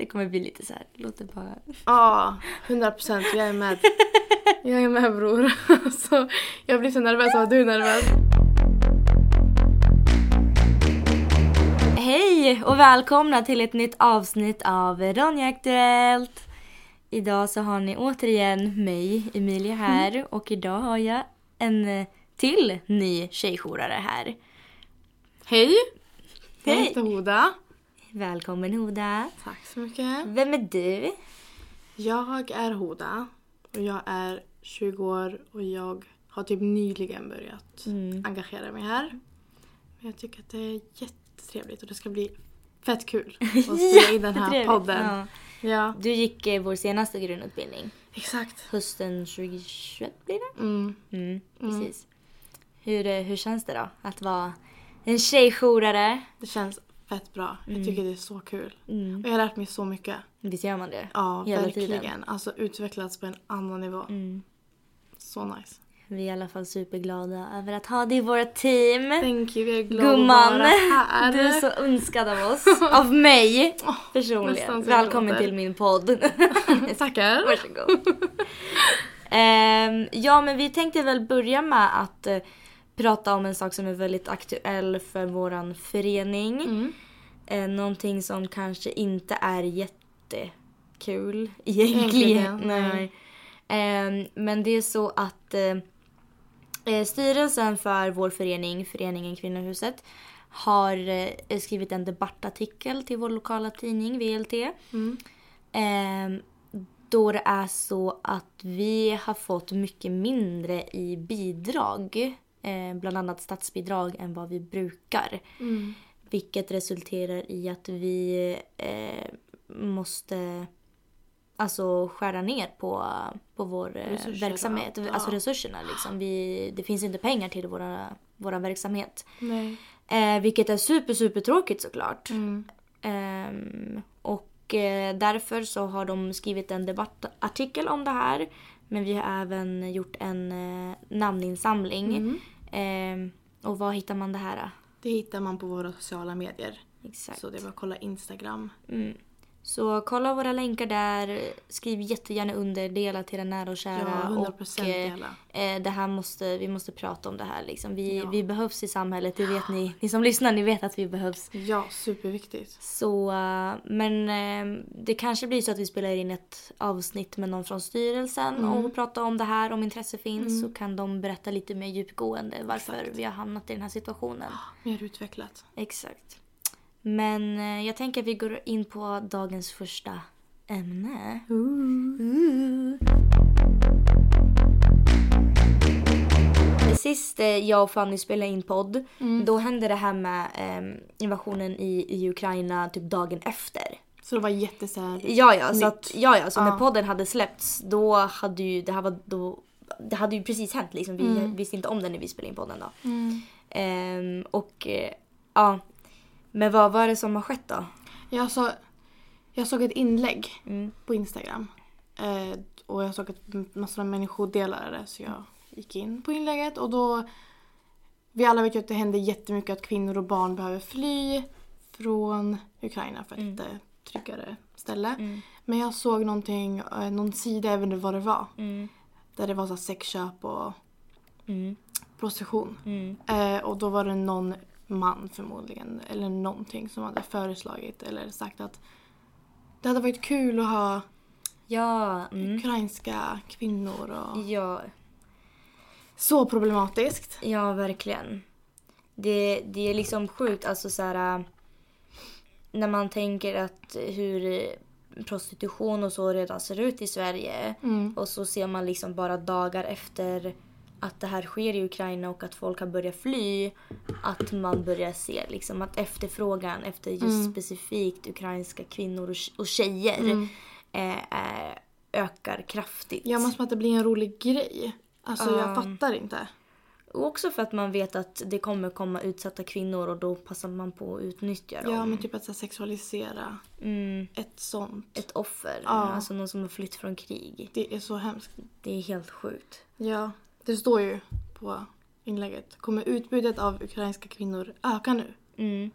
Det kommer bli lite så här. låt det bara... Ja, 100 procent. Jag är med. Jag är med bror. Så jag blir så nervös av att du är nervös. Hej och välkomna till ett nytt avsnitt av Ronja Aktuellt. Idag så har ni återigen mig, Emilia här och idag har jag en eh, till ny tjejjourare här. Hej! Jag Hej. heter Hoda. Välkommen Hoda. Tack så mycket. Vem är du? Jag är Hoda och jag är 20 år och jag har typ nyligen börjat Mm. engagera mig här. Men jag tycker att det är jättetrevligt och det ska bli fett kul att spela in den här podden. Ja. Ja, Du gick eh, vår senaste grundutbildning. exakt. Hösten 2021 blir det? Mm. Mm, precis. Hur, eh, hur känns det då att vara en tjejjourare? Det känns fett bra. Mm. Jag tycker det är så kul. Mm. Och jag har lärt mig så mycket. Visst gör man det? Ja, Hela verkligen. tiden. Alltså utvecklats på en annan nivå. Mm. Så nice. Vi är i alla fall superglada över att ha dig i vårt team. Thank you, jag är glad Gumman, att vara här. du är så önskad av oss. Av mig personligen. så jag Välkommen till min podd. Tackar. Varsågod. Ehm, ja, men vi tänkte väl börja med att eh, prata om en sak som är väldigt aktuell för våran förening. Mm. Eh, någonting som kanske inte är jättekul egentligen. Nej. Ehm, men det är så att eh, eh, styrelsen för vår förening, föreningen Kvinnohuset, har eh, skrivit en debattartikel till vår lokala tidning VLT. Mm. Ehm, då det är så att vi har fått mycket mindre i bidrag, eh, bland annat statsbidrag, än vad vi brukar. Mm. Vilket resulterar i att vi eh, måste alltså skära ner på, på vår eh, Resurser, verksamhet. ja. Alltså resurserna liksom. Vi, det finns inte pengar till våra, våra verksamhet. Eh, vilket är super super tråkigt såklart. Mm. Ehm, och eh, därför så har de skrivit en debattartikel om det här. Men vi har även gjort en eh, namninsamling. Mm. Ehm, och var hittar man det här? då? Det hittar man på våra sociala medier. Exakt. Så det bara att kolla Instagram. Mm. Så kolla våra länkar där. Skriv jättegärna under, dela till era nära och kära. Ja, 100% och eh, dela. eh, det här måste, vi måste prata om det här liksom. Vi, Ja. vi behövs i samhället, det vet ni. Ni som lyssnar, ni vet att vi behövs. Ja, superviktigt. Så, eh, men eh, det kanske blir så att vi spelar in ett avsnitt med någon från styrelsen Mm. och pratar om det här. Om intresse finns så kan de berätta lite mer djupgående varför Exakt. vi har hamnat i den här situationen. Mer utvecklat. Exakt. Men eh, jag tänker att vi går in på dagens första ämne. Ooh. Sist eh, jag och Fanny spelade in podd, då hände det här med eh, invasionen i, i Ukraina typ dagen efter. Så det var jättesär. Ja, ja, så, att, ja, ja, så när Ja. podden hade släppts då hade ju det här var då det hade ju precis hänt liksom. Vi visste inte om det när vi spelade in podden då. Mm. Ehm, och eh, ja. Men vad var det som har skett då? Jag, så, jag såg ett inlägg Mm. på Instagram. Eh, och jag såg att massor av människor delade det så jag gick in på inlägget och då... Vi alla vet ju att det händer jättemycket att kvinnor och barn behöver fly från Ukraina för ett eh, tryggare ställe. Mm. Men jag såg någonting, eh, någon sida, jag vet inte vad det var. Mm. Där det var så sexköp och Mm. prostitution. Mm. Eh, och då var det någon man förmodligen, eller någonting som hade föreslagit eller sagt att det hade varit kul att ha Ja. Mm. ukrainska kvinnor och... Ja. Så problematiskt. Ja, verkligen. Det, det är liksom sjukt, alltså så här. äh, När man tänker att hur prostitution och så redan ser ut i Sverige. Mm. Och så ser man liksom bara dagar efter att det här sker i Ukraina och att folk har börjat fly. Att man börjar se liksom att efterfrågan efter just Mm. specifikt ukrainska kvinnor och, tjejer Mm. eh, eh, ökar kraftigt. Ja, men som att det blir en rolig grej. Alltså jag Ja. fattar inte. Och också för att man vet att det kommer komma utsatta kvinnor och då passar man på att utnyttja dem. Ja, men typ att så sexualisera mm, ett sånt. ett offer, Ja. alltså någon som har flytt från krig. Det är så hemskt. Det är helt sjukt. Ja, det står ju på inlägget. Kommer utbudet av ukrainska kvinnor öka nu? Mm.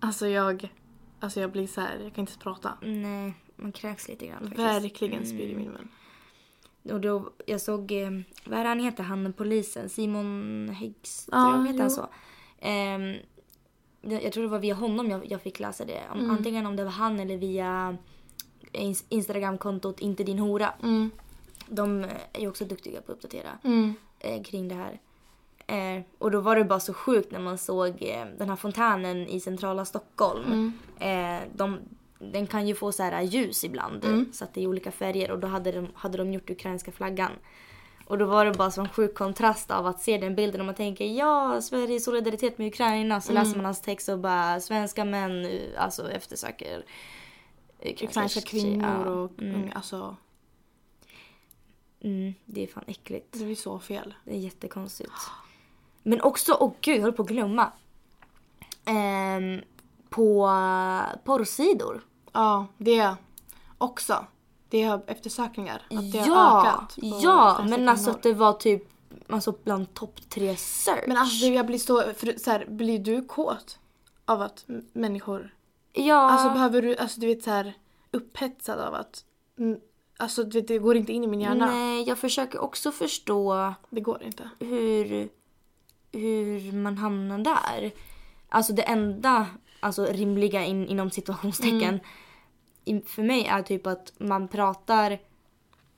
Alltså jag... Alltså jag blir så här, jag kan inte prata. Nej, man kräks lite grann faktiskt. Verkligen spyr i min mun. Och då, jag såg, eh, vad är han heter, han polisen? Simon Häggström, Ja, heter han så? Ehm, jag, tror det var via honom jag, jag fick läsa det. Om, Mm. Antingen om det var han eller via ins- Instagramkontot Inte din hora. Mm. De är ju också duktiga på att uppdatera Mm. eh, kring det här. Eh, och då var det bara så sjukt när man såg eh, den här fontänen i centrala Stockholm. Mm. De, den kan ju få så här ljus ibland Mm. så att det är olika färger och då hade de, hade de gjort ukrainska flaggan. Och då var det bara sån sjuk kontrast av att se den bilden och man tänker ja, Sverige i solidaritet med Ukraina. Så Mm. läser man hans text och bara svenska män alltså eftersöker Ukrainska kvinnor och mm, alltså mm, det är fan äckligt. det blir så fel. Det är jättekonstigt. Men också, åh gud, jag håller på att glömma. Ehm, på porrsidor. Ja, det också. Det har eftersökningar. Att det har ja, ökat. på ja men alltså att det var typ alltså bland topp tre search. Men alltså jag blir så, för, så här, blir du kåt av att människor, ja, alltså behöver du, alltså du vet så här upphetsad av att, alltså du vet, det går inte in i min hjärna. nej, jag försöker också förstå Det går inte. hur, hur man hamnar där. Alltså det enda alltså, rimliga in, inom situationstecken i, för mig är typ att man pratar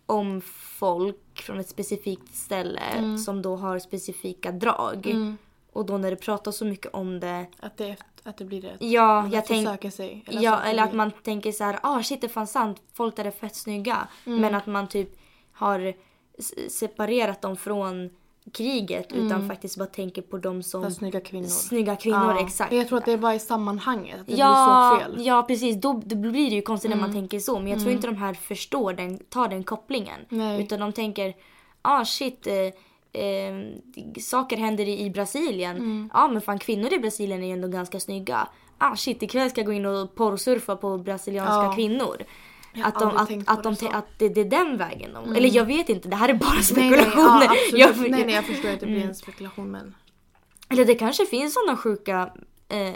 om folk från ett specifikt ställe som då har specifika drag. Mm. Och då när det pratas så mycket om det. Att det, att det blir det. Ja, jag tänker sig. Ja, söker eller att man tänker så här, ah shit det är fan sant, folk där är fett snygga. Mm. Men att man typ har separerat dem från kriget utan faktiskt bara tänker på dem som För snygga kvinnor. snygga kvinnor. Ja. Exakt. Jag tror att det är bara i sammanhanget. Att det ja, blir så fel. ja, precis. Då, då blir det ju konstigt när man Mm. tänker så. Men jag tror inte de här förstår den, tar den kopplingen. Nej. Utan de tänker, ah shit, eh, eh, saker händer i, Brasilien. Mm. Ja men fan kvinnor i Brasilien är ju ändå ganska snygga. Ah shit, ikväll ska jag gå in och porrsurfa på brasilianska Ja. kvinnor. Att, de, att, att, de, så. Mm. att det, det är den vägen de... Eller jag vet inte, det här är bara Nej, nej, spekulationer. ja. Jag- nej, nej, jag förstår att det blir Mm. en spekulation men... Eller det kanske finns sådana sjuka... Eh,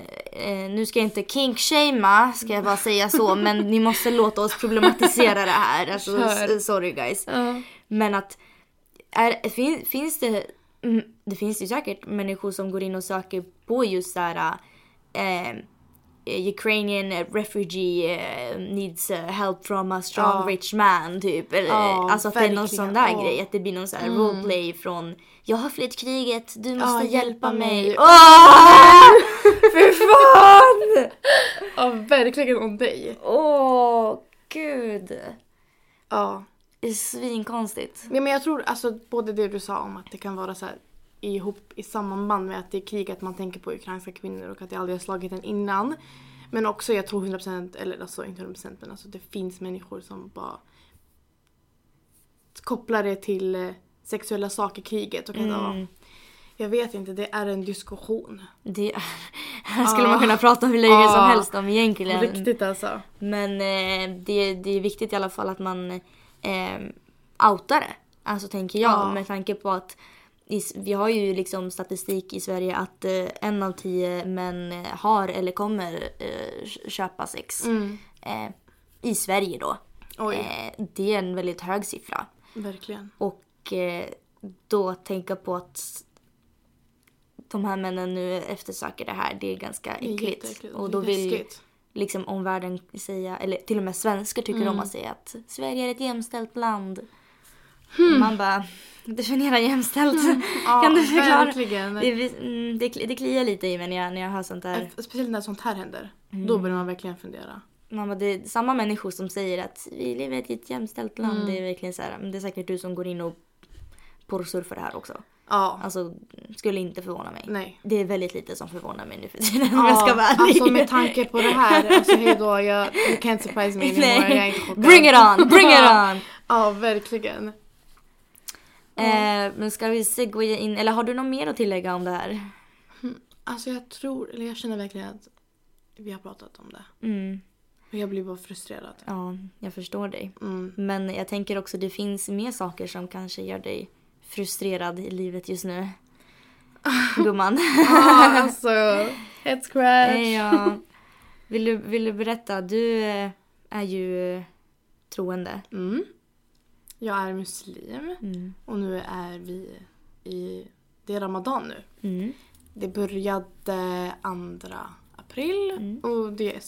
eh, nu ska jag inte kink-shamea, ska jag bara säga så. men ni måste låta oss problematisera det här. Alltså, sorry guys. Ja. Men att... Är, fin, finns det... mm, Det finns ju säkert människor som går in och söker på just såhär... Eh, Ukrainian refugee eh, needs eh, help from a strong Ja. rich man typ. Eller, Ja, alltså att det är någon verkligen. sån där Ja. grej. Att det blir någon sån här roleplay från jag har flytt kriget, du måste hjälpa mig. mig. Åh! Fy fan! ja, verkligen om dig. Åh, gud. Ja. Är svinkonstigt. Nej, men jag tror alltså både det du sa om att det kan vara så här ihop i samband med att det är krig att man tänker på ukrainska kvinnor och att det aldrig har slagit en innan. Men också jag tror 100% eller alltså inte 100% men alltså det finns människor som bara kopplar det till eh, sexuella saker kriget och att ja, Mm. jag vet inte, det är en diskussion. Det är, här skulle man kunna prata hur länge som Ah. helst om egentligen. Riktigt alltså. Men eh, det, det är viktigt i alla fall att man eh, outar det. Alltså tänker jag Ja. med tanke på att vi har ju liksom statistik i Sverige att eh, en av tio män eh, har eller kommer eh, köpa sex. Mm. Eh, I Sverige då. Oj, Eh, det är en väldigt hög siffra. verkligen. Och eh, då tänka på att de här männen nu eftersöker det här, det är ganska Det är äckligt. Och då vill läskigt. Liksom omvärlden säga, eller till och med svenskar tycker Mm. om att säga att Sverige är ett jämställt land. Hmm. Man bara, definiera jämställt. Ja, kan du förklara? verkligen. Det, mm, det, det kliar lite i mig när jag, när jag hör sånt där. Speciellt när sånt här händer. Mm. Då börjar man verkligen fundera. Man bara, det är samma människor som säger att vi lever i ett jämställt land. Mm. Det är verkligen så här, men det är säkert du som går in och porrsurfar det här också. Ja, Alltså, skulle inte förvåna mig. nej. Det är väldigt lite som förvånar mig nu för tiden om jag ska vara ärlig. alltså med tanke på det här, alltså hejdå, jag, you can't surprise me anymore, Nej. jag är inte chockad. Bring it on, bring it on! Ja, verkligen. Eh, men ska vi segwaya in, eller har du något mer att tillägga om det här? Alltså jag tror, eller jag känner verkligen att vi har pratat om det. Mm, jag blir bara frustrerad. ja, jag förstår dig. Mm. Men jag tänker också det finns mer saker som kanske gör dig frustrerad i livet just nu. Gumman. Ja, alltså, head scratch. ja. Vill du, vill du berätta? Du eh, är ju eh, troende. Mm. Jag är muslim Mm. och nu är vi i... Det är ramadan nu. Mm. Det började 2 april Mm. och det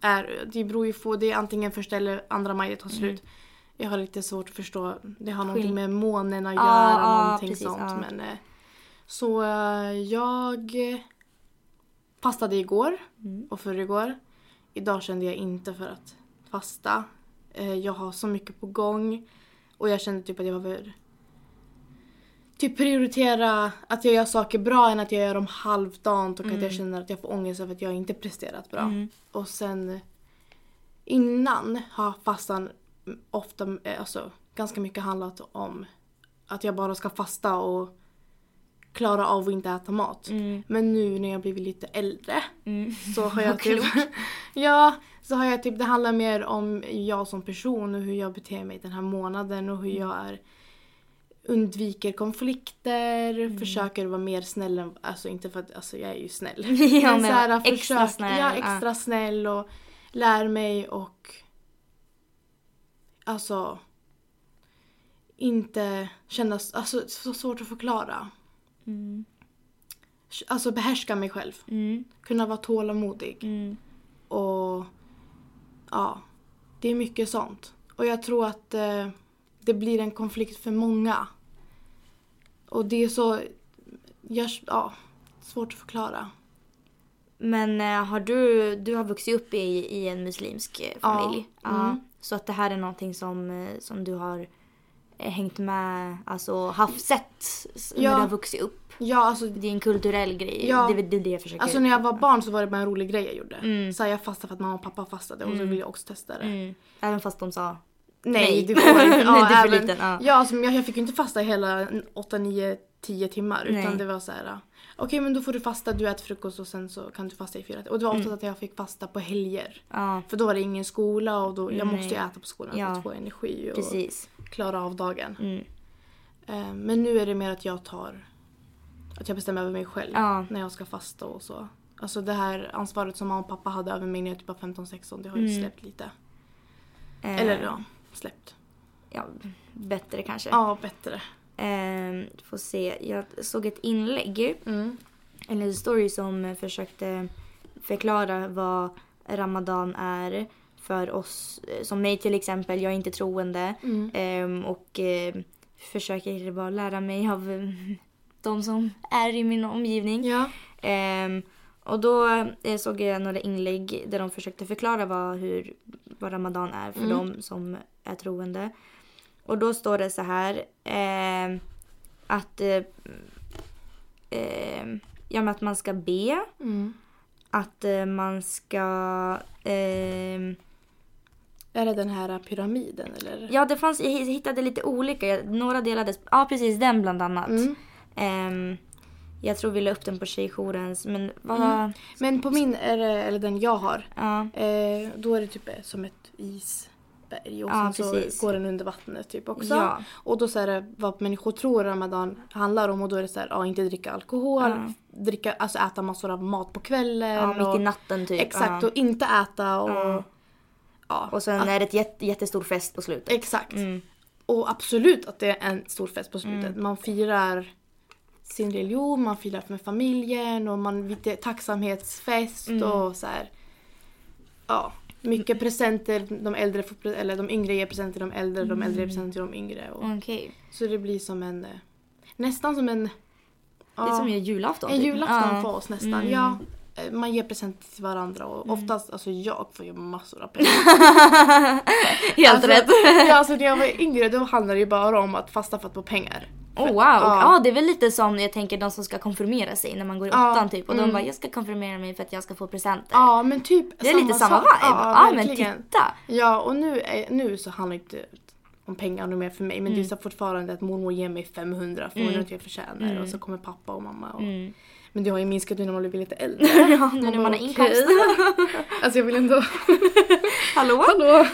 är... Det beror ju på, det är antingen första eller andra maj det tar slut. Jag har lite svårt att förstå. Det har någonting med månen att göra, ja, någonting precis, sånt. ja. Men, eh, så eh, jag fastade igår Mm. och förrgår. Idag kände jag inte för att fasta. Eh, Jag har så mycket på gång och jag kände typ att jag behöver typ prioritera att jag gör saker bra än att jag gör dem halvdant och att jag känner att jag får ångest över att jag inte presterat bra. Mm. Och sen innan har fastan ofta, eh, alltså ganska mycket handlat om att jag bara ska fasta och klara av att inte äta mat. Mm. Men nu när jag blivit lite äldre Mm. så har jag typ... ja, så har jag typ, det handlar mer om jag som person och hur jag beter mig den här månaden och hur Mm. jag är undviker konflikter, Mm. försöker vara mer snäll än, alltså inte för att, alltså jag är ju snäll. Ja, men så här, extra försök- snäll, Ja, extra snäll och lär mig och alltså inte känna, alltså så svårt att förklara. Mm. Alltså behärska mig själv. Mm. Kunna vara tålamodig. Mm. Och ja, det är mycket sånt. Och jag tror att eh, det blir en konflikt för många. Och det är så, jag, ja, svårt att förklara. Men eh, har du, du har vuxit upp i, i en muslimsk eh, familj? Ja. Mm. Så att det här är någonting som, eh, som du har eh, hängt med, alltså haft sett när Ja. du har vuxit upp? Ja, alltså, Det är en kulturell grej. Ja. Det är det, det jag försöker... alltså när jag var barn så var det bara en rolig grej jag gjorde. Mm. Så jag fastade för att mamma och pappa fastade och så Mm. ville jag också testa det. Mm. Även fast de sa... Nej, Nej. du får inte. Nej, Ja, du är för även, liten, ja. ja alltså, jag, jag fick ju inte fasta hela 8, 9, 10 timmar. Nej. Utan det var så här. Okej men då får du fasta, du äter frukost och sen så kan du fasta i fyra. Och det var oftast Mm. att jag fick fasta på helger. Ja, För då var det ingen skola och då, jag Nej. måste ju äta på skolan för Ja. att få energi och precis. klara av dagen. Mm. Eh, Men nu är det mer att jag tar, att jag bestämmer över mig själv Ja. när jag ska fasta och så. Alltså det här ansvaret som mamma och pappa hade över mig när jag typ var 15-16, det har ju Mm. släppt lite. Eh, Eller ja, släppt. ja, bättre kanske. Ja, bättre. Eh, får se. Jag såg ett inlägg, Mm. en story som försökte förklara vad Ramadan är för oss, eh, som mig till exempel. Jag är inte troende. Mm. Ehm, och eh, försöker bara lära mig av eh, de som är i min omgivning. Ja. Ehm, och då eh, såg jag några inlägg där de försökte förklara vad, hur, vad Ramadan är för Mm. de som är troende. Och då står det så här ehm, att, eh, ehm, ja, att man ska be, Mm. att eh, man ska ehm, Är det den här pyramiden eller? Ja, det fanns, jag hittade lite olika. Några delades, ja precis den bland annat. Mm. Ehm, jag tror vi la upp den på tjejjourens, men vad... Mm. Men på min, det, eller den jag har, Ja, eh, då är det typ som ett isberg och Ja, sen precis. så går den under vattnet typ också. Ja. Och då så är det vad människor tror Ramadan handlar om och då är det så här, ja inte dricka alkohol, Ja. dricka, alltså äta massor av mat på kvällen. ja mitt och, i natten typ. Exakt, och inte äta och... Ja. Och sen att- är det ett jätte, jättestor fest på slutet. Exakt. Mm. Och absolut att det är en stor fest på slutet. Mm. Man firar sin religion, man firar med familjen och man lite tacksamhetsfest Mm. och så här. Ja, mycket presenter. De äldre får, eller de yngre ger presenter till de äldre, de äldre ger presenter till de yngre. Och, Okej. Så det blir som en, eh, nästan som en... Det ja, är som en julafton. en typ. julafton Ja. för oss nästan. Mm. Ja, man ger presenter till varandra och Mm. oftast, alltså jag får ju massor av pengar. Helt Alltså, rätt. ja, alltså när jag var yngre då handlade det ju bara om att fasta för att få pengar. Oh wow. Ja. Ja. det är väl lite som jag tänker de som ska konfirmera sig när man går i Ja, åttan typ. Och de mm. bara jag ska konfirmera mig för att jag ska få presenter. Ja men typ det är lite samma vibe. Ja, men verkligen. titta. Ja och nu, är, nu så handlar det inte om pengar nu mer för mig men Mm. det är så fortfarande att mormor ger mig 500 för hon Mm. att jag förtjänar Mm. och så kommer pappa och mamma. Och, Mm. Men det har ju minskat nu när man blir lite äldre. ja, nu när man har inkomst. Alltså jag vill ändå... Hallå? Hallå!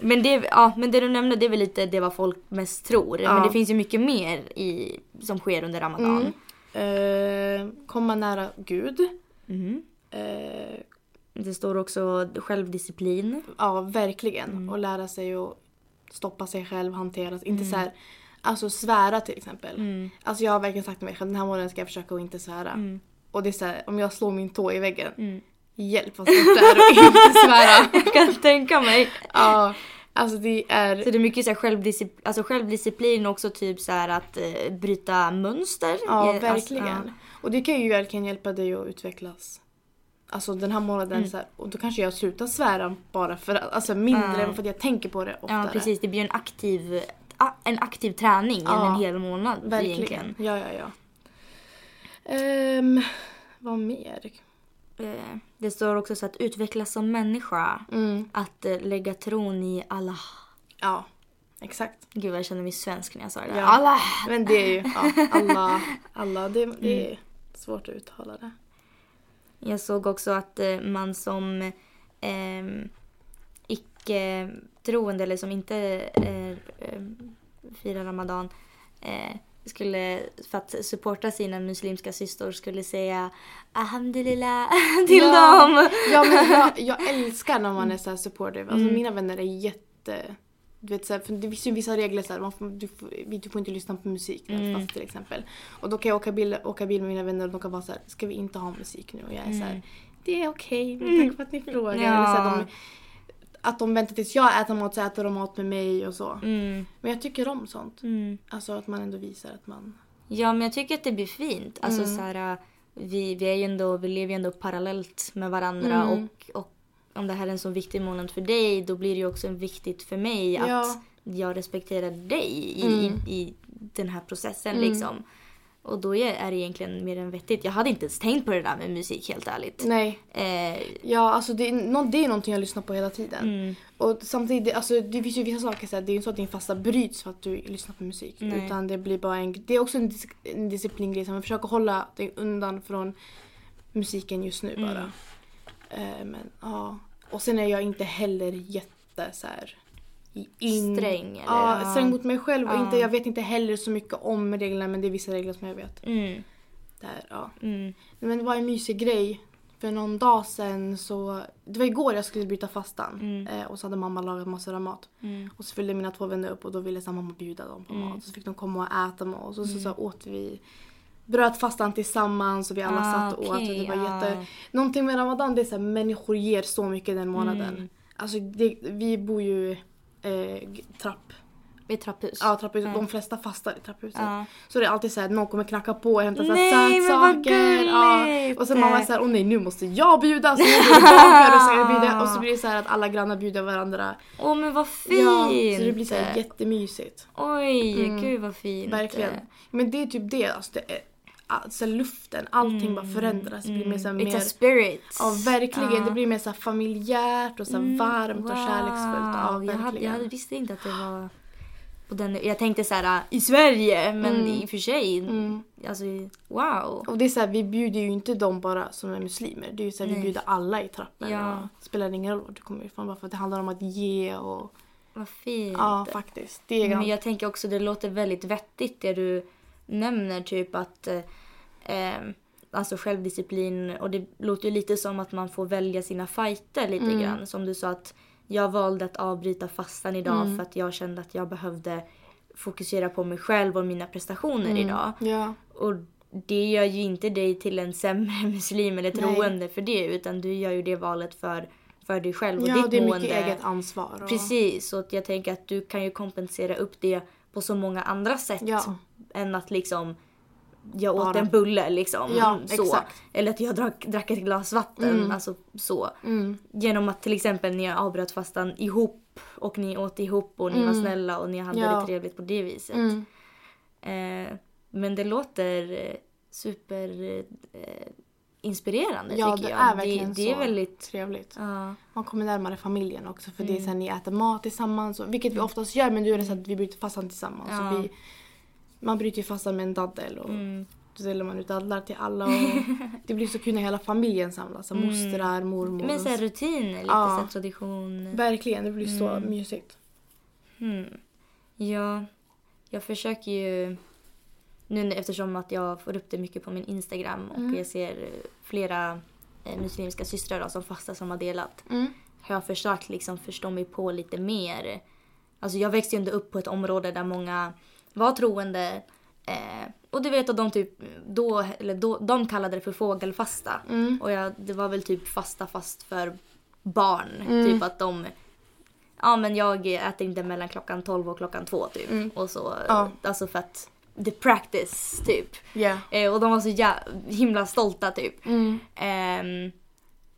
Men det, ja, men det du nämnde det är väl lite det vad folk mest tror. Ja. Men det finns ju mycket mer i, som sker under Ramadan. Mm. Eh, komma nära Gud. Mm. Eh, Det står också självdisciplin. Ja, verkligen. Mm. Och lära sig att stoppa sig själv, hantera. Inte Mm. så här, alltså svära till exempel. Mm. Alltså jag har verkligen sagt till mig själv den här månaden ska jag försöka att inte svära. Mm. Och det är så här, om jag slår min tå i väggen, Mm. hjälp vad svårt det är att inte svära. Jag kan tänka mig. Ja, alltså det Så är... det är mycket så här självdisciplin, alltså självdisciplin och också typ så att eh, bryta mönster. Ja, Eh, verkligen. Alltså, Och det kan ju verkligen hjälpa dig att utvecklas. Alltså den här månaden, Mm. så här, och då kanske jag slutar svära bara för att, alltså mindre Ja. för att jag tänker på det ja, oftare. ja, precis. Det blir en aktiv, en aktiv träning Ja, än en hel månad Verkligen. egentligen. Ja, ja, ja. Ehm, vad mer? Eh, Det står också så att utvecklas som människa. Mm, Att eh, lägga tron i Allah. ja, exakt. Gud jag känner mig svensk när jag sa det. Ja. Allah! Men det är ju, ja, alla, alla, det, det Mm. är svårt att uttala det. Jag såg också att eh, man som eh, icke-troende eller som inte eh, eh, firar Ramadan eh, skulle, för att supporta sina muslimska systor, skulle säga Alhamdulillah till Ja. dem. Ja men jag, jag älskar när man är så här supportive. Alltså Mm. mina vänner är jätte... Du vet, så här, för det finns ju vissa regler så här, man får, du, du får inte lyssna på musik när Mm. fast till exempel. Och då kan jag åka bil, åka bil med mina vänner och de kan vara så här, ska vi inte ha musik nu? Och jag är så här, Mm. det är okej, men tack för att ni frågar. Ja. Eller så här, de, att de väntar tills jag äter mat så äter de mat med mig och så. Mm, Men jag tycker om sånt. mm. Alltså att man ändå visar att man... Ja, men jag tycker att det blir fint. Alltså Mm. så här, vi, vi, är ju ändå, vi lever ju ändå parallellt med varandra Mm. och, och om det här är en så viktig månad för dig då blir det ju också viktigt för mig att Ja. jag respekterar dig i, Mm. i, i den här processen Mm. liksom. Och då är, det egentligen mer än vettigt. Jag hade inte ens tänkt på det där med musik helt ärligt. Nej. Eh, Ja, alltså det är, det är någonting jag lyssnar på hela tiden. mm, Och samtidigt, alltså det finns ju vissa saker så här, det är ju inte så att din fasta bryts för att du lyssnar på musik. Nej. Utan det blir bara en, det är också en, dis, en disciplingrej som jag försöker hålla dig undan från musiken just nu bara. Mm. Eh, men ja. Och sen är jag inte heller jätte så här, in, Sträng, eller? Ja, Ja. sträng mot mig själv. Och Ja. inte, jag vet inte heller så mycket om reglerna men det är vissa regler som jag vet. mm, Där, ja. mm, Men det var en mysig grej. För någon dag sen så... Det var igår jag skulle bryta fastan. Mm. Eh, och så hade mamma lagat massor av mat. mm, Och så följde mina två vänner upp och då ville så mamma bjuda dem på Mm. mat. Så fick de komma och äta med oss. Och så, så åt vi... Bröt fastan tillsammans och vi alla Ah, satt och åt. Och det var ja. jätte... Någonting med ramadan det är så här, människor ger så mycket den månaden. Mm. Alltså det, vi bor ju eh, trapp. i trapphus. Ja, trapphuset. Ja. De flesta fastar i trapphuset. Ja. Så det är alltid så här, någon kommer knacka på och hämta sötsaker. Ja. Och sen mamma är så här, åh nej nu måste jag bjuda. Så bakar och så, jag bjuder, och så blir det så att alla grannar bjuder varandra. Åh men vad fint! Ja, så det blir så här jättemysigt. Oj, Mm. gud vad fint. Verkligen. Men det är typ det, alltså det är, alltså luften, allting bara Mm, förändras. Det blir mer så här, It's mer, a spirit. ja verkligen, Ja. det blir mer så här familjärt och så här Mm, varmt och kärleksfullt. Ja, wow. jag, hade, jag hade, visste inte att det var på den, Jag tänkte så här i Sverige, men Mm. i och för sig. Mm. Alltså wow. Och det är så här, vi bjuder ju inte dem bara som är muslimer. Det är ju så här, vi bjuder alla i trappen. Ja. Och det spelar ingen roll var du kommer ifrån bara för att det handlar om att ge och... Vad fint. Ja, faktiskt. Det är Men jag tänker också det låter väldigt vettigt det du nämner typ att eh, alltså självdisciplin och det låter ju lite som att man får välja sina fighter lite Mm. grann. Som du sa att jag valde att avbryta fastan idag Mm. för att jag kände att jag behövde fokusera på mig själv och mina prestationer Mm. idag. Ja. Och det gör ju inte dig till en sämre muslim eller Nej. troende för det utan du gör ju det valet för, för dig själv och ja, ditt det är mående. mycket eget ansvar. Och... Precis, så jag tänker att du kan ju kompensera upp det på så många andra sätt Ja. än att liksom jag åt en bulle liksom. Ja, så. exakt. Eller att jag drack, drack ett glas vatten. Mm. Alltså så. Mm. Genom att till exempel ni avbröt fastan ihop och ni åt ihop och ni var Mm. snälla och ni hade Ja. det trevligt på det viset. Mm. Eh, men det låter eh, super eh, inspirerande Ja, tycker det jag. är verkligen det, det är så. väldigt... Trevligt. Ja. Man kommer närmare familjen också för det är Mm. här, ni äter mat tillsammans. Och, vilket vi oftast gör men nu är det så att vi bryter fastan tillsammans. Ja. Så vi, man bryter ju fastan med en daddel och Mm. då delar man ut dadlar till alla. Och det blir så kul när hela familjen samlas. Mm. Mostrar, mormor. Men så här rutiner, lite Ja. så tradition. Verkligen, det blir så Mm. mysigt. Hmm. Ja, jag försöker ju nu eftersom att jag får upp det mycket på min Instagram och Mm. jag ser flera eh, muslimska systrar då, som fastar som har delat. Mm. Har jag försökt liksom förstå mig på lite mer. Alltså jag växte ju ändå upp på ett område där många var troende. Eh, och du vet att de typ då, eller då, de kallade det för fågelfasta. Mm. Och jag, det var väl typ fasta fast för barn. Mm. Typ att de Ja men jag äter inte mellan klockan 12 och klockan 2 typ. Mm. Och så, Ja. alltså för att the practice typ. Yeah. Eh, och de var så jä- himla stolta typ. Ehm,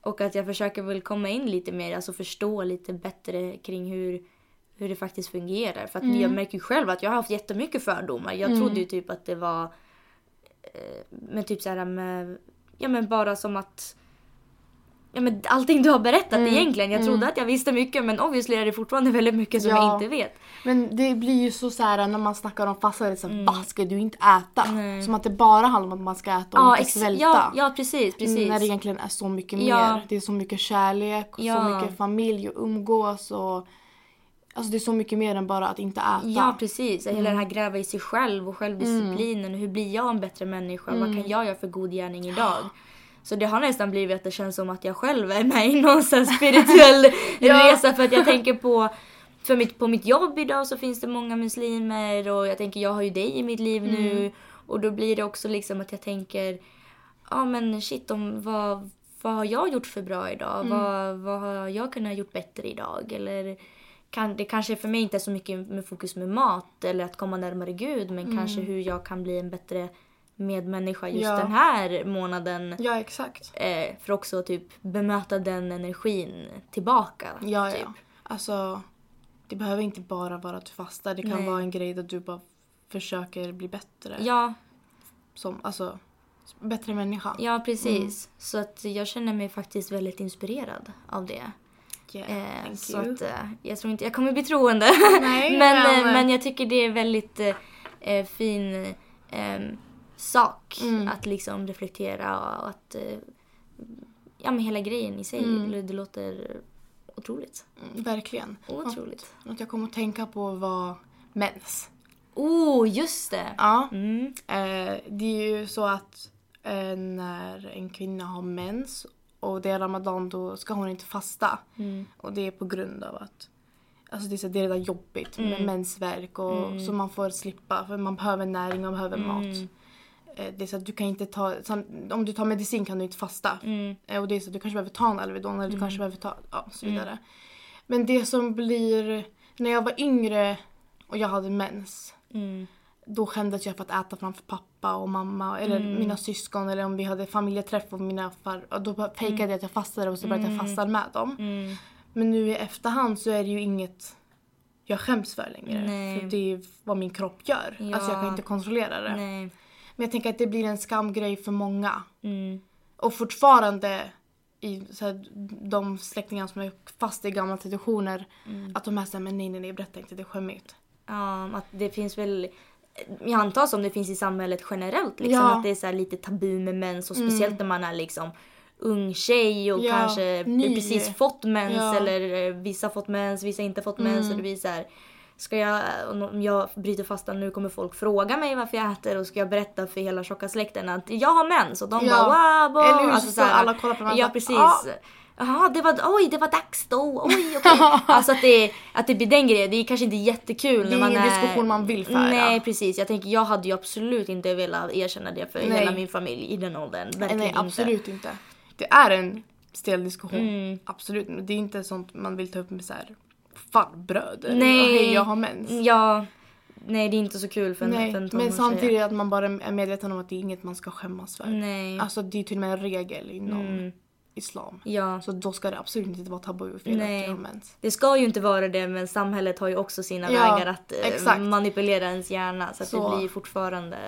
och att jag försöker väl komma in lite mer, alltså förstå lite bättre kring hur, hur det faktiskt fungerar. För att Mm. jag märker ju själv att jag har haft jättemycket fördomar. Jag trodde ju typ att det var eh, men typ så här med, ja men bara som att Ja men allting du har berättat Mm. egentligen. Jag trodde att jag visste mycket men obviously är det fortfarande väldigt mycket som Ja. jag inte vet. Men det blir ju så, så här när man snackar om fasta, det är så här, "Va, ska du inte äta? Mm. Nej. Som att det bara handlar om att man ska äta och Ja, inte svälta. ja, ja precis, precis. Mm, När det egentligen är så mycket mer. Det är så mycket kärlek, och så mycket familj och umgås och... Alltså det är så mycket mer än bara att inte äta. Ja precis, hela Mm. det här gräva i sig själv och självdisciplinen. Hur blir jag en bättre människa? Vad Mm. kan jag göra för god gärning idag? Så det har nästan blivit att det känns som att jag själv är med i någon spirituell Ja. resa för att jag tänker på för mitt, på mitt jobb idag så finns det många muslimer och jag tänker jag har ju dig i mitt liv Mm. nu och då blir det också liksom att jag tänker ja men shit om vad, vad har jag gjort för bra idag? Mm. Vad, vad har jag kunnat gjort bättre idag? Eller kan, det kanske för mig inte är så mycket med fokus med mat eller att komma närmare Gud men kanske hur jag kan bli en bättre medmänniska just Ja. den här månaden. Ja, exakt. Eh, för också typ bemöta den energin tillbaka. Ja, typ. ja. Alltså, det behöver inte bara vara att du fastar. Det kan Nej. vara en grej där du bara försöker bli bättre. Ja, Som, alltså, bättre människa. ja precis. Mm. Så att jag känner mig faktiskt väldigt inspirerad av det. Yeah, Eh, så you. att eh, jag tror inte jag kommer bli troende. Nej, men, men- eh, men jag tycker det är väldigt eh, eh, fin eh, sak Mm. att liksom reflektera och att eh, ja men hela grejen i sig, Mm. det, låter otroligt. Mm, verkligen. Otroligt. Något jag kom att tänka på var mens. Oh, just det! Ja. Mm. Eh, det är ju så att eh, när en kvinna har mens och det är ramadan då ska hon inte fasta. Mm. Och det är på grund av att Alltså det är, så, det är redan jobbigt med Mm. mensvärk och Mm. så man får slippa för man behöver näring, man behöver mat. Mm. Eh, Det är så att du kan inte ta, om du tar medicin kan du inte fasta. Mm. Eh, Och det är så du kanske behöver ta en Alvedon eller du kanske behöver ta, ja så Mm. vidare. Men det som blir, när jag var yngre och jag hade mens. Mm. Då skämdes jag för att äta framför pappa och mamma eller Mm. mina syskon eller om vi hade familjeträff och mina far, då fejkade jag att jag fastade och så började jag Mm. fasta med dem. Mm. Men nu i efterhand så är det ju inget jag skäms för längre. Nej. För det är vad min kropp gör. Ja. Alltså jag kan inte kontrollera det. Nej. Men jag tänker att det blir en skamgrej för många. Mm. Och fortfarande i så här, de släktingar som är fast i gamla traditioner. Mm. Att de är såhär, men nej nej nej berätta inte, det är skämmigt. Ja, att det finns väl jag antar som det finns i samhället generellt. Liksom, Ja. Att det är så här lite tabu med mens och Mm. speciellt när man är liksom ung tjej och Ja, kanske ny. precis fått mens Ja. eller eh, vissa har fått mens, vissa inte fått mens. Mm. Och det blir så här, ska jag, om jag bryter fastan nu kommer folk fråga mig varför jag äter och ska jag berätta för hela tjocka släkten att jag har mens och de Ja. bara wow, wow. Eller hur? Alltså, så så här, alla kollar på varandra. Ja precis. Ah. Jaha, det var, oj det var dags då, oj okej. alltså att det, att det blir den grejen, det är kanske inte jättekul Det är ingen diskussion man vill föra. Nej precis, jag tänker jag hade ju absolut inte velat erkänna det för Nej. hela min familj i den åldern. Verkligen nej inte. absolut inte. Det är en stel diskussion. Mm. Absolut. Men det är inte sånt man vill ta upp med så här farbröder. Nej. Hej jag har mens. Ja, nej det är inte så kul för en, Nej, för en men samtidigt att man bara är medveten om att det är inget man ska skämmas för. Nej. Alltså det är till och med en regel inom Mm. Islam. Ja. Så då ska det absolut inte vara tabu Nej. att mens. Det ska ju inte vara det men samhället har ju också sina Ja, vägar att eh, exakt. manipulera ens hjärna så att Så. det blir fortfarande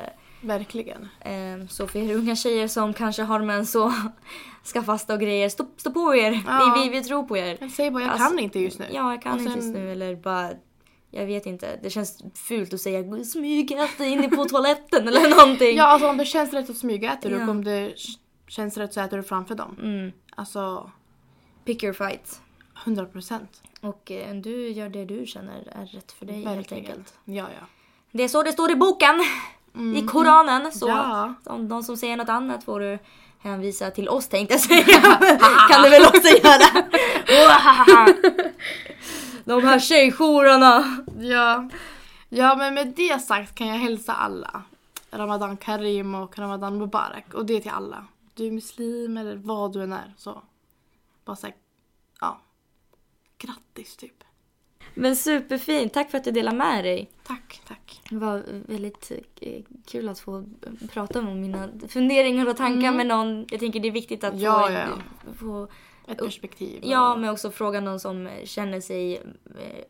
Verkligen. eh, så för er unga tjejer som kanske har mens så ska fasta och grejer, stå, stå på er! Ja. Vi, vi, vi tror på er! Men säg bara jag Alltså, kan inte just nu. Ja, jag kan Och inte sen- just nu eller bara jag vet inte, det känns fult att säga smygäta inne på toaletten eller någonting. Ja alltså om det känns rätt att smygäter du Ja. och om det känns rätt så äter du framför dem. Mm. Alltså Pick your fight. 100 procent. Och eh, du gör det du känner är rätt för dig helt Verkligen. enkelt. Ja ja. Det är så det står i boken! i Koranen. Så Ja. de, de som säger något annat får du hänvisa till oss tänkte jag säga. kan du väl också göra. de här tjejjourerna. Ja. ja, men med det sagt kan jag hälsa alla. Ramadan Karim och Ramadan Mubarak. Och det till alla. Du är muslim eller vad du än är. Så. Bara såhär, ja. Grattis typ. Men superfint, tack för att du delade med dig. Tack, tack. Det var väldigt eh, kul att få prata om mina funderingar och tankar med någon. Jag tänker det är viktigt att Mm. Ja, få, ja, få Ett perspektiv. Ja, men också fråga någon som känner sig eh,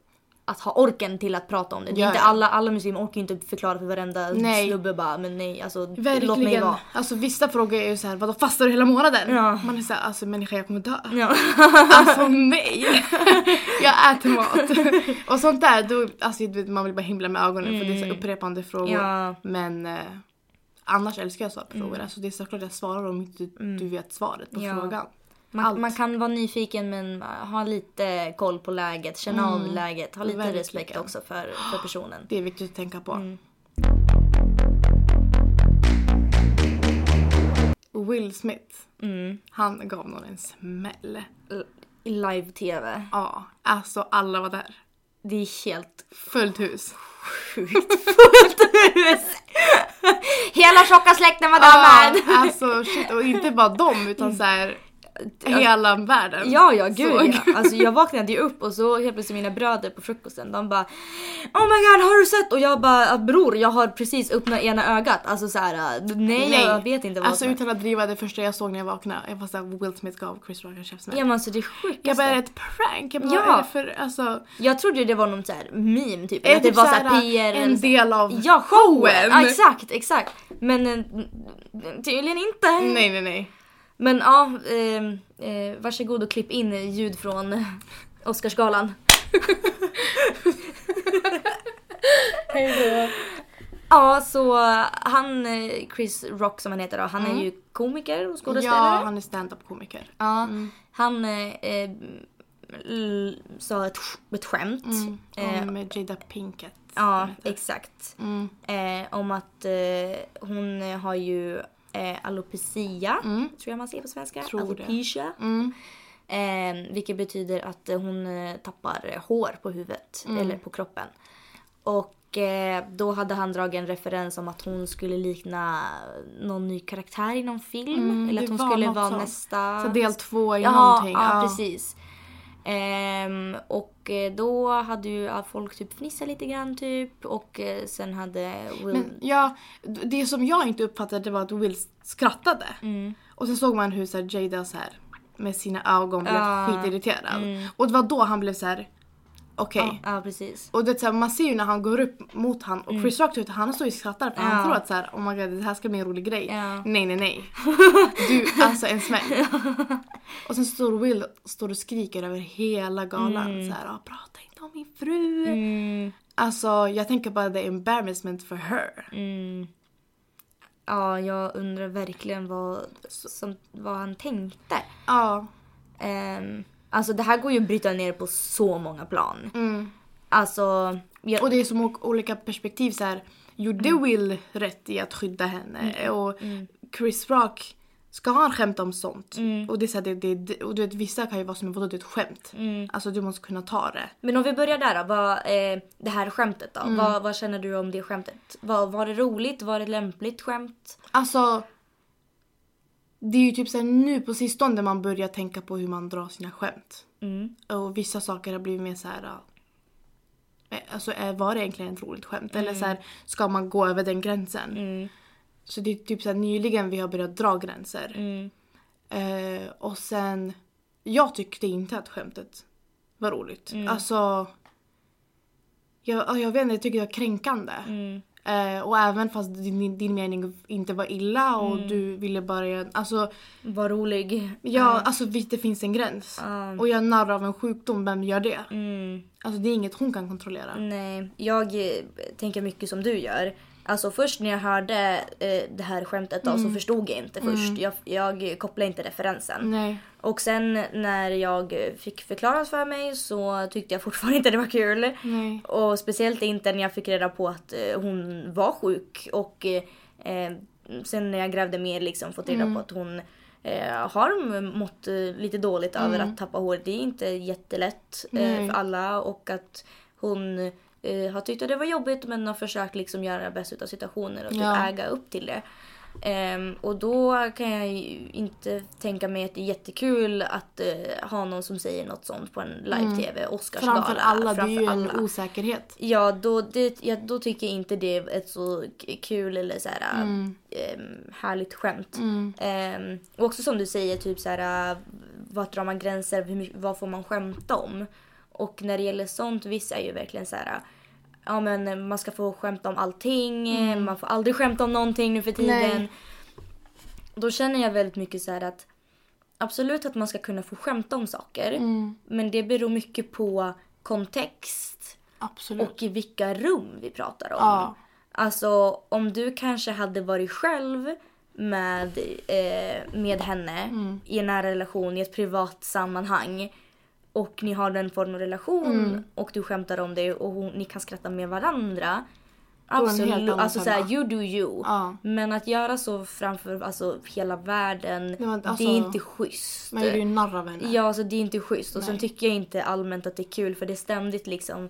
att ha orken till att prata om det. det är Ja, inte alla, alla muslimer orkar ju inte förklara för varenda Nej. snubbe bara men nej alltså låt mig Verkligen. vara. Alltså vissa frågor är ju såhär, vadå fastar du hela månaden? Ja. Man är såhär, alltså människa jag kommer dö. Ja. Alltså nej! jag äter mat. och sånt där, då, alltså man vill bara himla med ögonen för det är så upprepande frågor. Mm. Ja. Men eh, annars älskar jag att svara på frågor. Alltså det är såklart jag svarar om inte du vet svaret på Mm. Frågan. Man, man kan vara nyfiken men ha lite koll på läget, känna av läget, ha lite Verkligen. respekt också för, för personen. Det är viktigt att tänka på. Mm. Will Smith, Mm. han gav någon en smäll. I live-tv. Ja, alltså alla var där. Det är helt Fullt hus. sjukt fullt hus! Hela tjocka släkten var där med! Ja, alltså shit, och inte bara dem utan så här hela världen. Ja, ja, gud såg. ja. Alltså jag vaknade ju upp och så helt plötsligt mina bröder på frukosten, de bara Oh my god, har du sett? Och jag bara bror, jag har precis öppnat ena ögat. Alltså så här, nej, jag vet inte vad Alltså utan att driva det första jag såg när jag vaknade, jag var såhär Will Smith gav Chris Rock en käftsmäll. Ja men alltså det är sjukt. Jag bara, är det ett prank? Jag bara, Ja. är det för, alltså. Jag trodde det var någon så här meme typ. Är Eller att det typ var så såhär, här PR. en del av Ja, showen! showen. Ja, exakt, exakt. Men eh, tydligen inte. Nej nej nej. Men ja, eh, eh, varsågod och klipp in ljud från Oscarsgalan. Ja, så han, eh, Chris Rock som han heter då, han är ju komiker och skådespelare. Mm. Ja, han är stand-up komiker. Ja, han eh, eh, sa ett, ett skämt. Eh, Om Jada Pinkett. ja, exakt. Mm. Eh, om att eh, hon har ju eh, alopecia, tror jag man säger på svenska. Mm. Tror alopecia. Mm. Eh, vilket betyder att hon eh, tappar hår på huvudet Mm. eller på kroppen. Och eh, då hade han dragit en referens om att hon skulle likna någon ny karaktär i någon film. Mm, eller att hon skulle vara nästa... Så del två i ja, någonting. Ja, precis. Ehm, och eh, då hade ju folk typ fnissat lite grann typ och eh, sen hade Will... Men ja, det som jag inte uppfattade var att Will skrattade. Mm. Och sen såg man hur så här, Jada så här, med sina ögon blev Ja. skitirriterad. Och det var då han blev så här. Okej. Mm. ja, ja, precis. Och det, så här, man ser ju när han går upp mot han och Chris Rock vet, han står ju och skrattar för Mm. Ja. han tror att så här, oh my god det här ska bli en rolig grej. Ja. Nej nej nej. Du, alltså en smäll. Och sen står Will står och skriker över hela galan så här, "Ah, prata inte om min fru. Mm, Alltså jag tänker bara the embarrassment for her. mm. Ja, jag undrar verkligen vad, som, vad han tänkte. Ja. Um, alltså det här går ju att bryta ner på så många plan. Mm. Alltså... Jag, Och det är som olika perspektiv så här. Gjorde Will rätt i att skydda henne? Och Chris Rock, ska han skämta om sånt? Och det är så här, det, det, och du vet vissa kan ju vara som vadå det är ett skämt. Alltså du måste kunna ta det. Men om vi börjar där då, vad, eh, det här skämtet då. Mm. Vad, vad känner du om det skämtet? Var, var det roligt? Var det lämpligt skämt? Alltså det är ju typ så här, nu på sistone man börjar tänka på hur man drar sina skämt. Mm. Och vissa saker har blivit mer så här. ja, eh, Alltså var det egentligen ett roligt skämt? Eller så här, ska man gå över den gränsen? Mm. Så det är typ så här, nyligen vi har börjat dra gränser. Mm. Eh, och sen, jag tyckte inte att skämtet var roligt. Mm. Alltså, jag, jag vet inte, jag tycker det var kränkande. Mm. Eh, och även fast din, din mening inte var illa och Mm. du ville bara, alltså, Var rolig. ja, alltså visst det finns en gräns. Ja. Och jag narr av en sjukdom, vem gör det? Mm. Alltså det är inget hon kan kontrollera. Nej, jag eh, tänker mycket som du gör. Alltså först när jag hörde eh, det här skämtet då Mm. så förstod jag inte först. Jag, jag kopplade inte referensen. Nej. Och sen när jag fick förklarat för mig så tyckte jag fortfarande inte det var kul. Nej. Och speciellt inte när jag fick reda på att eh, hon var sjuk och eh, sen när jag grävde mer liksom fått reda Mm. på att hon eh, har mått eh, lite dåligt över Mm. att tappa hår. Det är inte jättelätt eh, för alla och att hon eh, har tyckt att det var jobbigt men har försökt liksom göra det bästa av situationen och typ Ja. äga upp till det. Ehm, och då kan jag ju inte tänka mig att det är jättekul att eh, ha någon som säger något sånt på en live-tv, Oscarsgala. Mm. Framför alla, det är ju framför en osäkerhet. Ja då, det, ja, då tycker jag inte det är ett så kul eller så här, Mm. ehm, härligt skämt. Mm. Ehm, och också som du säger, typ så här, vart drar man gränser? Hur, vad får man skämta om? Och när det gäller sånt, vissa är ju verkligen så här. Ja men man ska få skämta om allting, man får aldrig skämta om någonting nu för tiden. Mm. Nej. Då känner jag väldigt mycket så här att absolut att man ska kunna få skämta om saker. Mm. Men det beror mycket på kontext Absolut. och i vilka rum vi pratar om. Ja. Alltså om du kanske hade varit själv med, eh, med henne Mm. i en nära relation i ett privat sammanhang och ni har den formen av relation Mm. och du skämtar om det och hon, ni kan skratta med varandra. det Absolut, alltså såhär you do you. Ja. Men att göra så framför alltså, hela världen, men alltså, det är inte schysst. Man gör ju narr av henne. Ja, alltså det är inte schysst. Och sen Nej. tycker jag inte allmänt att det är kul för det är ständigt liksom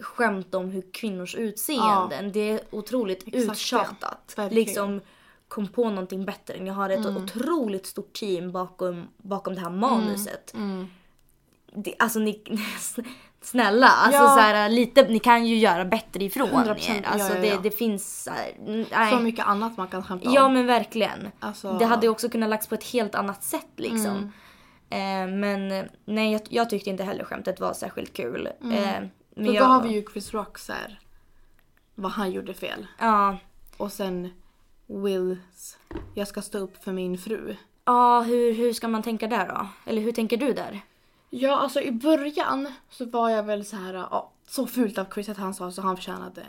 skämt om hur kvinnors utseenden. Det är otroligt Exakt det. uttjatat. Verkligen. Liksom kom på någonting bättre. Ni har ett otroligt stort team bakom, bakom det här manuset. Mm. Det, alltså ni, snälla, alltså Ja. så här, lite, ni kan ju göra bättre ifrån 100%, er. Alltså ja, ja, Det, det finns så här, nej. Så mycket annat man kan skämta om. Ja men verkligen. Alltså- Det hade ju också kunnat lagts på ett helt annat sätt liksom. Mm. Eh, men eh, nej jag, jag tyckte inte heller skämtet var särskilt kul. Eh, men Mm. Jag, då har vi ju Chris Rock så här, vad han gjorde fel. Ja, Och sen Wills, jag ska stå upp för min fru. ja hur, hur ska man tänka där då? Eller hur tänker du där? Ja, alltså i början så var jag väl så här, ja, så fult av Chris att han sa så han förtjänade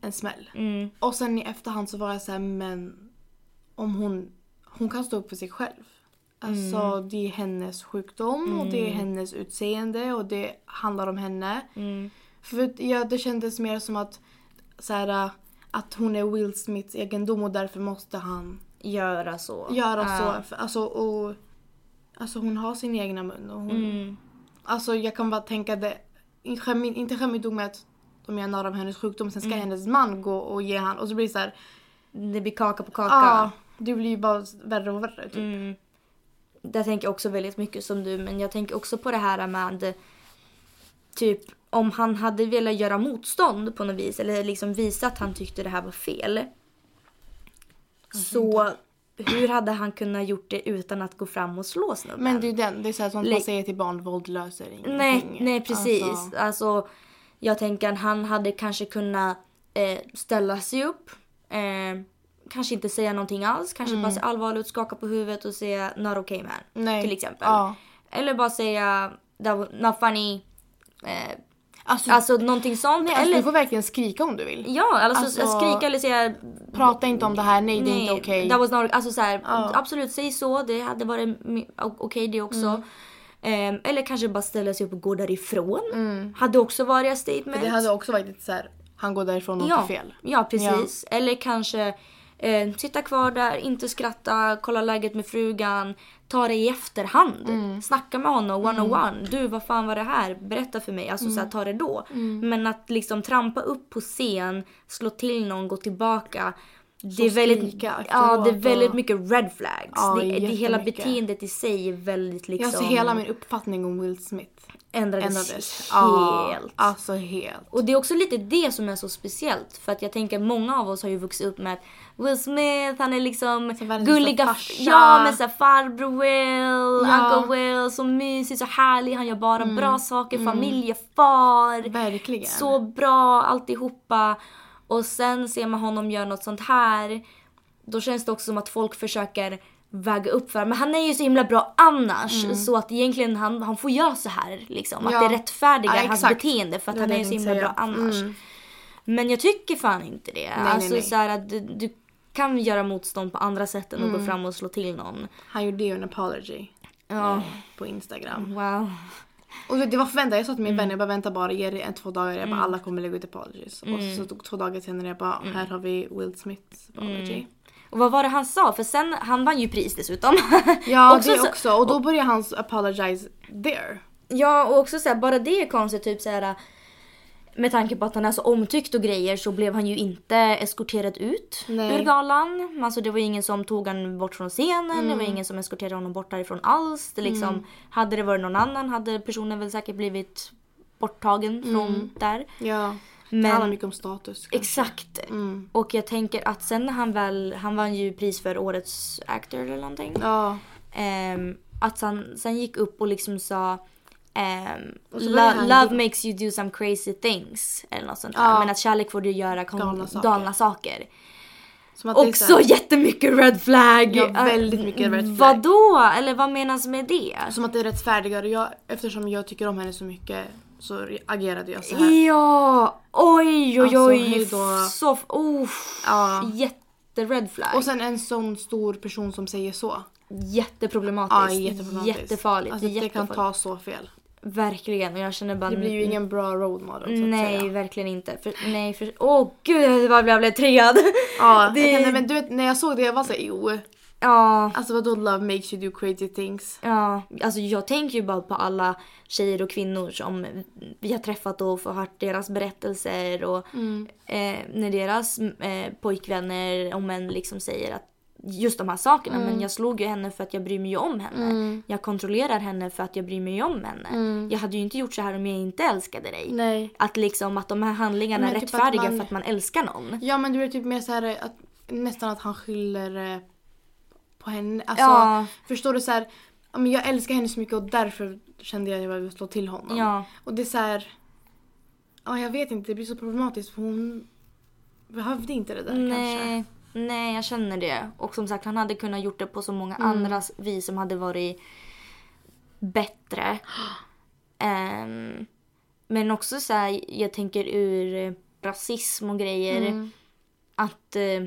en smäll. Mm, Och sen i efterhand så var jag så här, men om hon, hon kan stå upp för sig själv. Alltså Mm. det är hennes sjukdom och det är hennes utseende och det handlar om henne. mm, För ja, det kändes mer som att så här, att hon är Will Smiths egendom och därför måste han göra så. göra Ja. så. Alltså, och, alltså hon har sin egna mun och hon, Mm, Alltså jag kan bara tänka det, inte skämmigt nog med att de gör narr av hennes sjukdom sen ska Mm. hennes man gå och ge han och så blir det så här, det blir kaka på kaka. ja det blir ju bara värre och värre typ. Mm. Där tänker jag också väldigt mycket som du men jag tänker också på det här med typ om han hade velat göra motstånd på något vis eller liksom visa att han tyckte det här var fel. Så hur hade han kunnat gjort det utan att gå fram och slå snubben? Men det är den, det är så här man säger till barn, våld löser ingenting. nej, nej precis. Alltså, Alltså, jag tänker att han hade kanske kunnat eh, ställa sig upp. Eh, kanske inte säga någonting alls. Kanske bara se allvarligt ut, skaka på huvudet och säga not okay man. nej. Till exempel. Ja. Eller bara säga not funny. Eh, Alltså, alltså någonting sånt. nej, alltså, eller, du får verkligen skrika om du vill. ja, alltså, alltså- skrika eller säga Prata inte om det här, nej det är inte okej. Was not, alltså så här, Ja. absolut säg så, det hade varit okej det också. Mm. Ehm, eller kanske bara ställa sig upp och gå därifrån. Hade också varit ett statement. Mm. Det hade också varit lite så här, han går därifrån och ja, fel. Ja, precis. Eller kanske eh, sitta kvar där, inte skratta, kolla läget med frugan. Ta det i efterhand. Mm. Snacka med honom one on one. Du, vad fan var det här? Berätta för mig. Alltså så Mm. här, ta det då. Men att liksom trampa upp på scen, slå till någon, gå tillbaka. Det är, väldigt, ja, det är väldigt mycket red flags. Ja, det, det hela beteendet i sig är väldigt liksom... Jag ser hela min uppfattning om Will Smith ändrades, ändrades. helt. Ja, alltså helt. Och det är också lite det som är så speciellt. För att jag tänker många av oss har ju vuxit upp med att Will Smith, han är liksom Så världens gulliga. Ja men såhär farbror Will, Ja. Uncle Will, så mysig, så härlig, han gör bara Mm. bra saker, familjefar. Verkligen. Så bra alltihopa. Och sen ser man honom göra något sånt här. Då känns det också som att folk försöker väga upp för men han är ju så himla bra annars så att egentligen han, han får göra så här liksom. Att Mm. Ja. det rättfärdigar Ja, hans beteende för att Det han är det så himla bra säga. annars. Mm. Men jag tycker fan inte det. nej, alltså nej. så här att du, du kan göra motstånd på andra sätt än att Mm. gå fram och slå till någon. Han gjorde ju en apology. Ja. eh, på Instagram. Wow. Och det var förväntat. Jag sa till min Mm. vän, jag bara vänta bara, ge det en två dagar. Jag bara alla kommer lägga ut apologies. Mm. Och så tog två dagar senare jag bara, här har vi Will Smiths apology. Mm. Och vad var det han sa? För sen, han vann ju pris dessutom. Ja Också det så- också. Och då börjar han apologize there. Ja och också så här, bara det är konstigt typ så här. Med tanke på att han är så omtyckt och grejer så blev han ju inte eskorterad ut Nej. ur galan. Alltså det var ingen som tog han bort från scenen, det var ingen som eskorterade honom bort därifrån alls. Det liksom, Hade det varit någon annan hade personen väl säkert blivit borttagen från där. Ja. Men- det handlar mycket om status. kanske. Exakt. Mm. Och jag tänker att sen när han väl, han vann ju pris för årets actor eller någonting. Ja. Ehm, att han sen gick upp och liksom sa började "Lo- Love makes you do some crazy things. Eller något sånt. Ja. Men att kärlek får du göra Galna galna saker. saker. Det är Också så här- jättemycket red flag. Ja, väldigt mycket red flag. Vadå? Eller vad menas med det? Som att det är rättfärdigare. Jag, eftersom jag tycker om henne så mycket så agerade jag så här. Ja! Oj oj Alltså, oj. hejdå. så, oh, Ja. Jätte-red flag. Och sen en sån stor person som säger så. Jätteproblematiskt. Ja, jätteproblematiskt. Jättefarligt. Alltså, det kan jättefarligt. ta så fel. Verkligen och jag känner bara Det blir ju ingen bra role model så att Nej, säga. verkligen inte. För, nej, för, åh gud vad jag blev triggad. Ja, Det- jag kan, men du vet när jag såg det jag var såhär jo. Ja, Alltså vadå love makes you do crazy things? ja, alltså jag tänker ju bara på alla tjejer och kvinnor som vi har träffat och får hört deras berättelser och Mm. eh, när deras eh, pojkvänner och män liksom säger att just de här sakerna men jag slog ju henne för att jag bryr mig om henne. Mm. Jag kontrollerar henne för att jag bryr mig om henne. Mm. Jag hade ju inte gjort så här om jag inte älskade dig. Nej. Att liksom att de här handlingarna Men är typ rättfärdiga man- för att man älskar någon. Ja men du är typ mer såhär att nästan att han skyller eh, på henne. Alltså Ja. förstår du såhär. Ja, men jag älskar henne så mycket och därför kände jag att jag ville slå till honom. Ja. Och det är såhär. Ja jag vet inte det blir så problematiskt för hon behövde inte det där kanske. Nej, jag känner det. Och som sagt, han hade kunnat gjort det på så många andra vis som hade varit bättre. Ehm, men också så här, jag tänker ur eh, rasism och grejer. Mm. Att eh,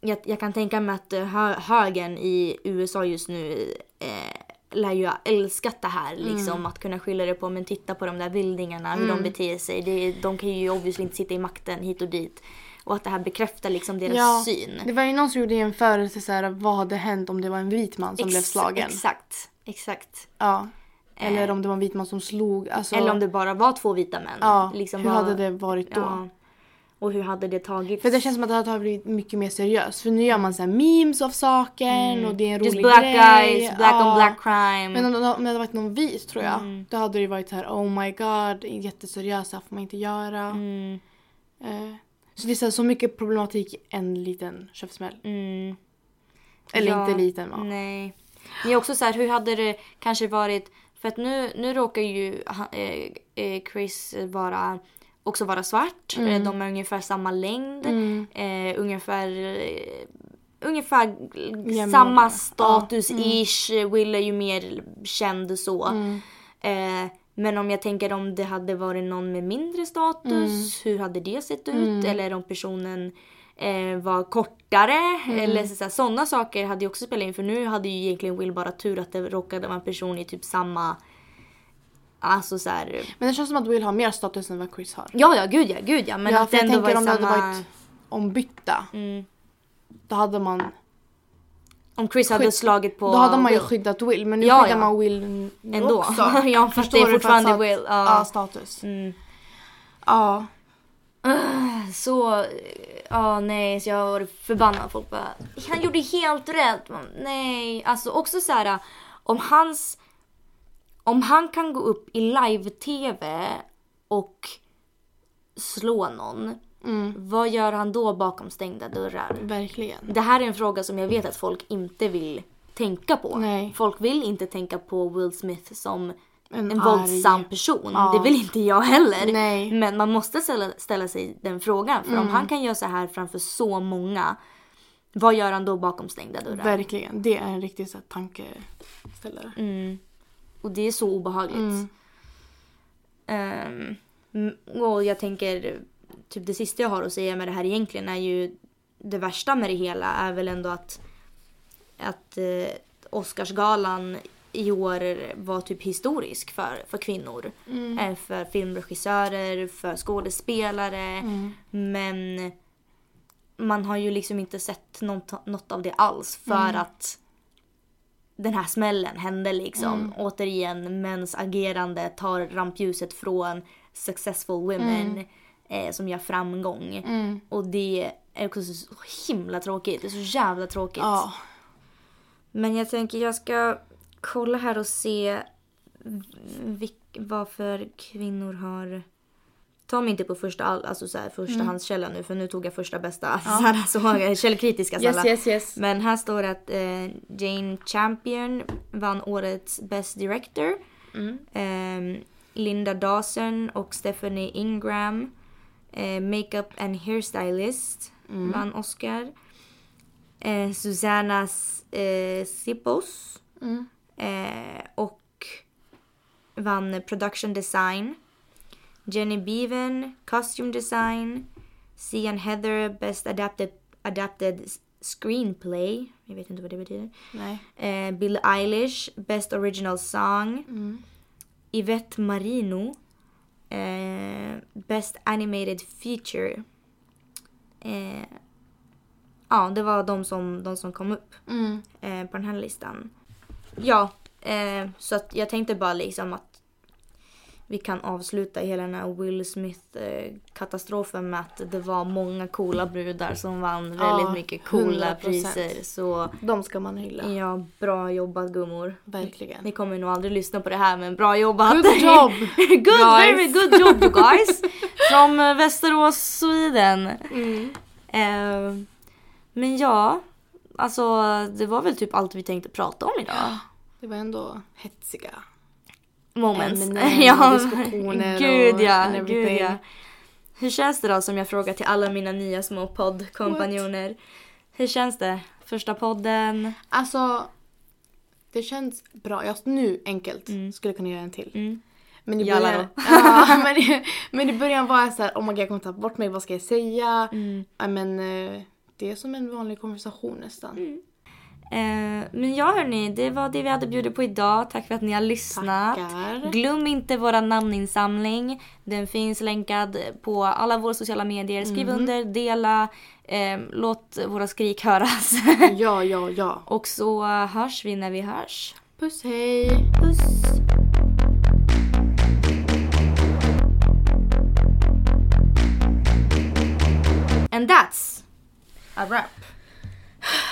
jag, jag kan tänka mig att eh, hö, högern i USA just nu eh, lär ju ha älskat det här. Liksom, Att kunna skylla det på, men titta på de där vildingarna, hur de beter sig. Det, de kan ju obviously inte sitta i makten hit och dit. Och att det här bekräftar liksom deras Ja, syn. Det var ju någon som gjorde jämförelse så här, vad hade hänt om det var en vit man som blev Ex- slagen. Exakt, exakt. Ja. Eller om det var en vit man som slog. Alltså, Eller om det bara var två vita män. Ja, liksom hur bara- hade det varit då? Ja. Och hur hade det tagits? För det känns som att det har blivit mycket mer seriöst. För nu gör man så memes av saken och det är en Mm. Just rolig black grej. guys, black Ja. on black crime. Men om, om det hade varit någon vit tror jag. Mm. Då hade det varit så här: oh my god, jätteseriöst, det här får man inte göra. Mm, Eh, så det är så, här, så mycket problematik i en liten käftsmäll. mm. Eller Ja, inte liten va? Nej. Men också så här, hur hade det kanske varit... För att nu, nu råkar ju eh, eh, Chris vara, också vara svart. Mm. Eh, De har ungefär samma längd. Eh, ungefär... Ungefär samma status-ish. Will är ju mer känd så. Mm. Eh, men om jag tänker om det hade varit någon med mindre status, hur hade det sett ut? Eller om personen eh, var kortare. Eller så, sådana saker hade ju också spelat in. För nu hade ju egentligen Will bara tur att det råkade vara en person i typ samma... Alltså så här, Men det känns som att Will har mer status än vad Chris har. Ja, ja, gud ja, gud ja. Men ja, att för jag tänker om det hade varit ombytta. Mm. Då hade man, Om Chris hade Skydd- slagit på då hade man ju Will skyddat Will. Men nu Ja, skyddar ja. man Will ändå. också. ja, fast det Förstår är? För att fortfarande stat- Will. Ja, Ja. status. Mm. Ja. Så, ja nej, så jag har varit förbannad. Folk bara, han gjorde helt rätt. Man, Nej, alltså också så här om hans, om han kan gå upp i live-tv och slå någon. Mm. Vad gör han då bakom stängda dörrar? Verkligen. Det här är en fråga som jag vet att folk inte vill tänka på. Nej. Folk vill inte tänka på Will Smith som En en våldsam person. Ja. Det vill inte jag heller. Nej. Mm. Men man måste ställa, ställa sig den frågan. För om han kan göra så här framför så många. Vad gör han då bakom stängda dörrar? Verkligen. Det är en riktig så här, tankeställare. Mm. Och det är så obehagligt. Mm. Mm, och jag tänker, typ det sista jag har att säga med det här egentligen är ju det värsta med det hela är väl ändå att, att eh, Oscarsgalan i år var typ historisk för, för kvinnor. Mm. Eh, För filmregissörer, för skådespelare. Mm. Men man har ju liksom inte sett något, något av det alls för Mm. att den här smällen hände liksom. Mm. Återigen, mäns agerande tar rampljuset från successful women eh, som gör framgång. Mm. Och det är också så himla tråkigt. Det är så jävla tråkigt. Ja. Men jag tänker jag ska kolla här och se vilk, vad för kvinnor har... Ta mig inte på första, all- alltså så här, förstahandskälla nu för nu tog jag första bästa så här, så, källkritiska Yes, sådana. yes, yes. Men här står det att eh, Jane Champion vann årets Best Director. Mm. Ehm, Linda Dawson och Stephanie Ingram. Eh, makeup and hairstylist Mm. vann Oscar. Eh, Susanna eh, Sipos. Mm. Eh, och vann production design. Jenny Beaven, costume design. Sian Heather, best adapted, adapted screenplay. Jag vet inte vad det betyder. Eh, Bill Eilish, best original song. Mm. Yvette Marino, eh, best animated feature. Eh, ja, det var de som, de som kom upp Mm. eh, på den här listan. Ja, eh, så att jag tänkte bara liksom att vi kan avsluta hela den här Will Smith-katastrofen med att det var många coola brudar som vann Ja, väldigt mycket coola 100%. priser. Så De ska man hylla. ja, bra jobbat gummor. Verkligen. Ni kommer nog aldrig lyssna på det här men bra jobbat. Good job! good, guys. very good job you guys. Från eh, Västerås, Sweden. Mm. Eh, men ja, alltså det var väl typ allt vi tänkte prata om idag. Det var ändå hetsiga. Moments. Ämnen och diskussioner gud och ja, and gud everything. ja. Hur känns det då som jag frågar till alla mina nya små poddkompanjoner? Hur känns det? Första podden? Alltså, det känns bra. Jag nu enkelt Mm. skulle kunna göra en till. Mm. Men i början, ja, men, i, men i början var jag så här, oh my god jag kommer ta bort mig, vad ska jag säga? Mm. Ja, men eh, det är som en vanlig konversation nästan. Mm. Eh, men ja hörni, det var det vi hade bjudit på idag. Tack för att ni har lyssnat. Tackar. Glöm inte våra namninsamling. Den finns länkad på alla våra sociala medier. Skriv Mhm. under, dela, eh, låt våra skrik höras. Ja, ja, ja. Och så hörs vi när vi hörs. Puss hej! Puss! And that's a wrap.